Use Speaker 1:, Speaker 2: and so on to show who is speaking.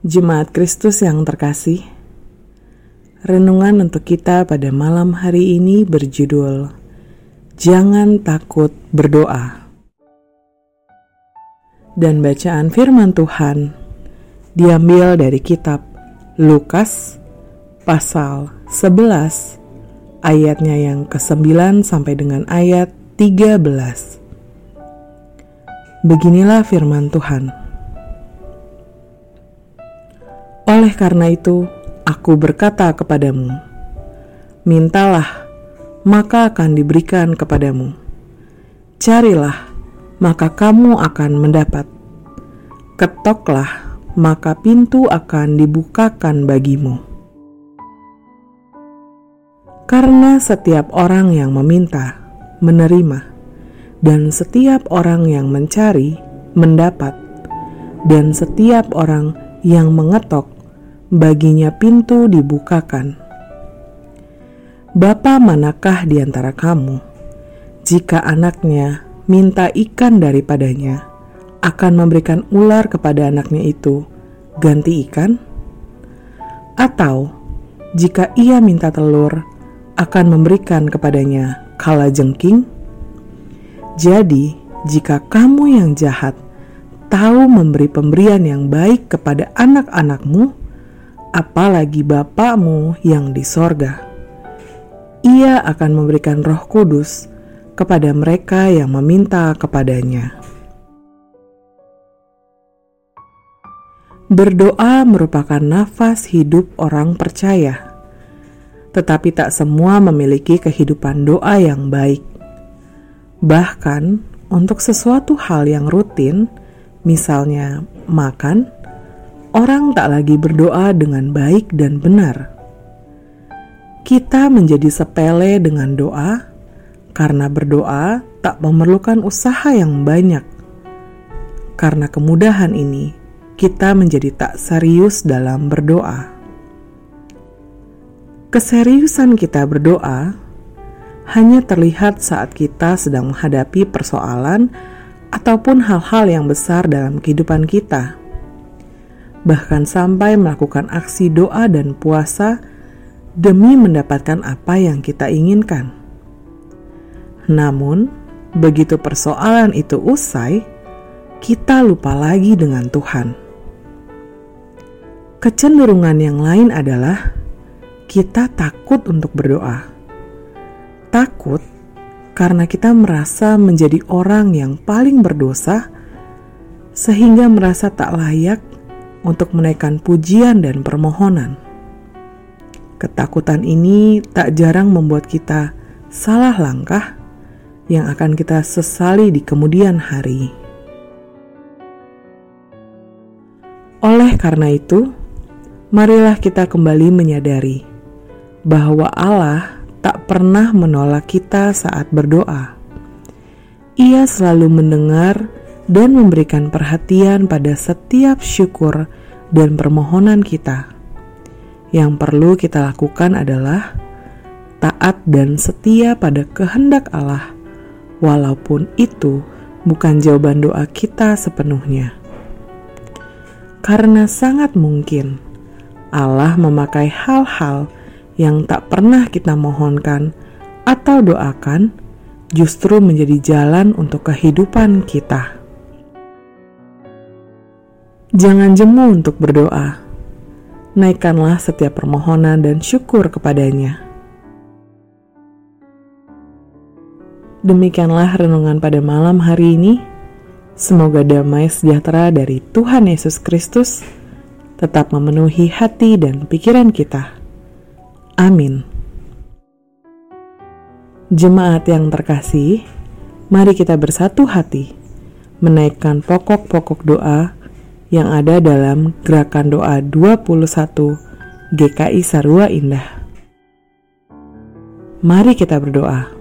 Speaker 1: Jemaat Kristus yang terkasih, renungan untuk kita pada malam hari ini berjudul "Jangan Takut Berdoa". Dan bacaan firman Tuhan diambil dari kitab Lukas pasal 11 ayatnya yang ke-9 sampai dengan ayat 13. Beginilah firman Tuhan. Oleh karena itu, aku berkata kepadamu, mintalah, maka akan diberikan kepadamu. Carilah, maka kamu akan mendapat. Ketoklah, maka pintu akan dibukakan bagimu. Karena setiap orang yang meminta, menerima, dan setiap orang yang mencari, mendapat, dan setiap orang yang mengetok, baginya pintu dibukakan. Bapa manakah di antara kamu, jika anaknya minta ikan daripadanya, akan memberikan ular kepada anaknya itu, ganti ikan? Atau, jika ia minta telur, akan memberikan kepadanya kala jengking? Jadi, jika kamu yang jahat tahu memberi pemberian yang baik kepada anak-anakmu, apalagi Bapakmu yang di sorga. Ia akan memberikan roh kudus kepada mereka yang meminta kepadanya. Berdoa merupakan nafas hidup orang percaya, tetapi tak semua memiliki kehidupan doa yang baik. Bahkan, untuk sesuatu hal yang rutin, misalnya makan, orang tak lagi berdoa dengan baik dan benar. Kita menjadi sepele dengan doa karena berdoa tak memerlukan usaha yang banyak. Karena kemudahan ini, kita menjadi tak serius dalam berdoa. Keseriusan kita berdoa hanya terlihat saat kita sedang menghadapi persoalan ataupun hal-hal yang besar dalam kehidupan kita bahkan sampai melakukan aksi doa dan puasa demi mendapatkan apa yang kita inginkan. Namun, begitu persoalan itu usai, kita lupa lagi dengan Tuhan. Kecenderungan yang lain adalah kita takut untuk berdoa. Takut karena kita merasa menjadi orang yang paling berdosa, sehingga merasa tak layak untuk menaikkan pujian dan permohonan. Ketakutan ini tak jarang membuat kita salah langkah yang akan kita sesali di kemudian hari. Oleh karena itu, marilah kita kembali menyadari bahwa Allah tak pernah menolak kita saat berdoa. Ia selalu mendengar dan memberikan perhatian pada setiap syukur dan permohonan kita. Yang perlu kita lakukan adalah taat dan setia pada kehendak Allah, walaupun itu bukan jawaban doa kita sepenuhnya. Karena sangat mungkin Allah memakai hal-hal yang tak pernah kita mohonkan atau doakan, justru menjadi jalan untuk kehidupan kita. Jangan jemu untuk berdoa. Naikkanlah setiap permohonan dan syukur kepadanya. Demikianlah renungan pada malam hari ini. Semoga damai sejahtera dari Tuhan Yesus Kristus tetap memenuhi hati dan pikiran kita. Amin. Jemaat yang terkasih, mari kita bersatu hati menaikkan pokok-pokok doa yang ada dalam gerakan doa 21 GKI Sarua Indah. Mari kita berdoa.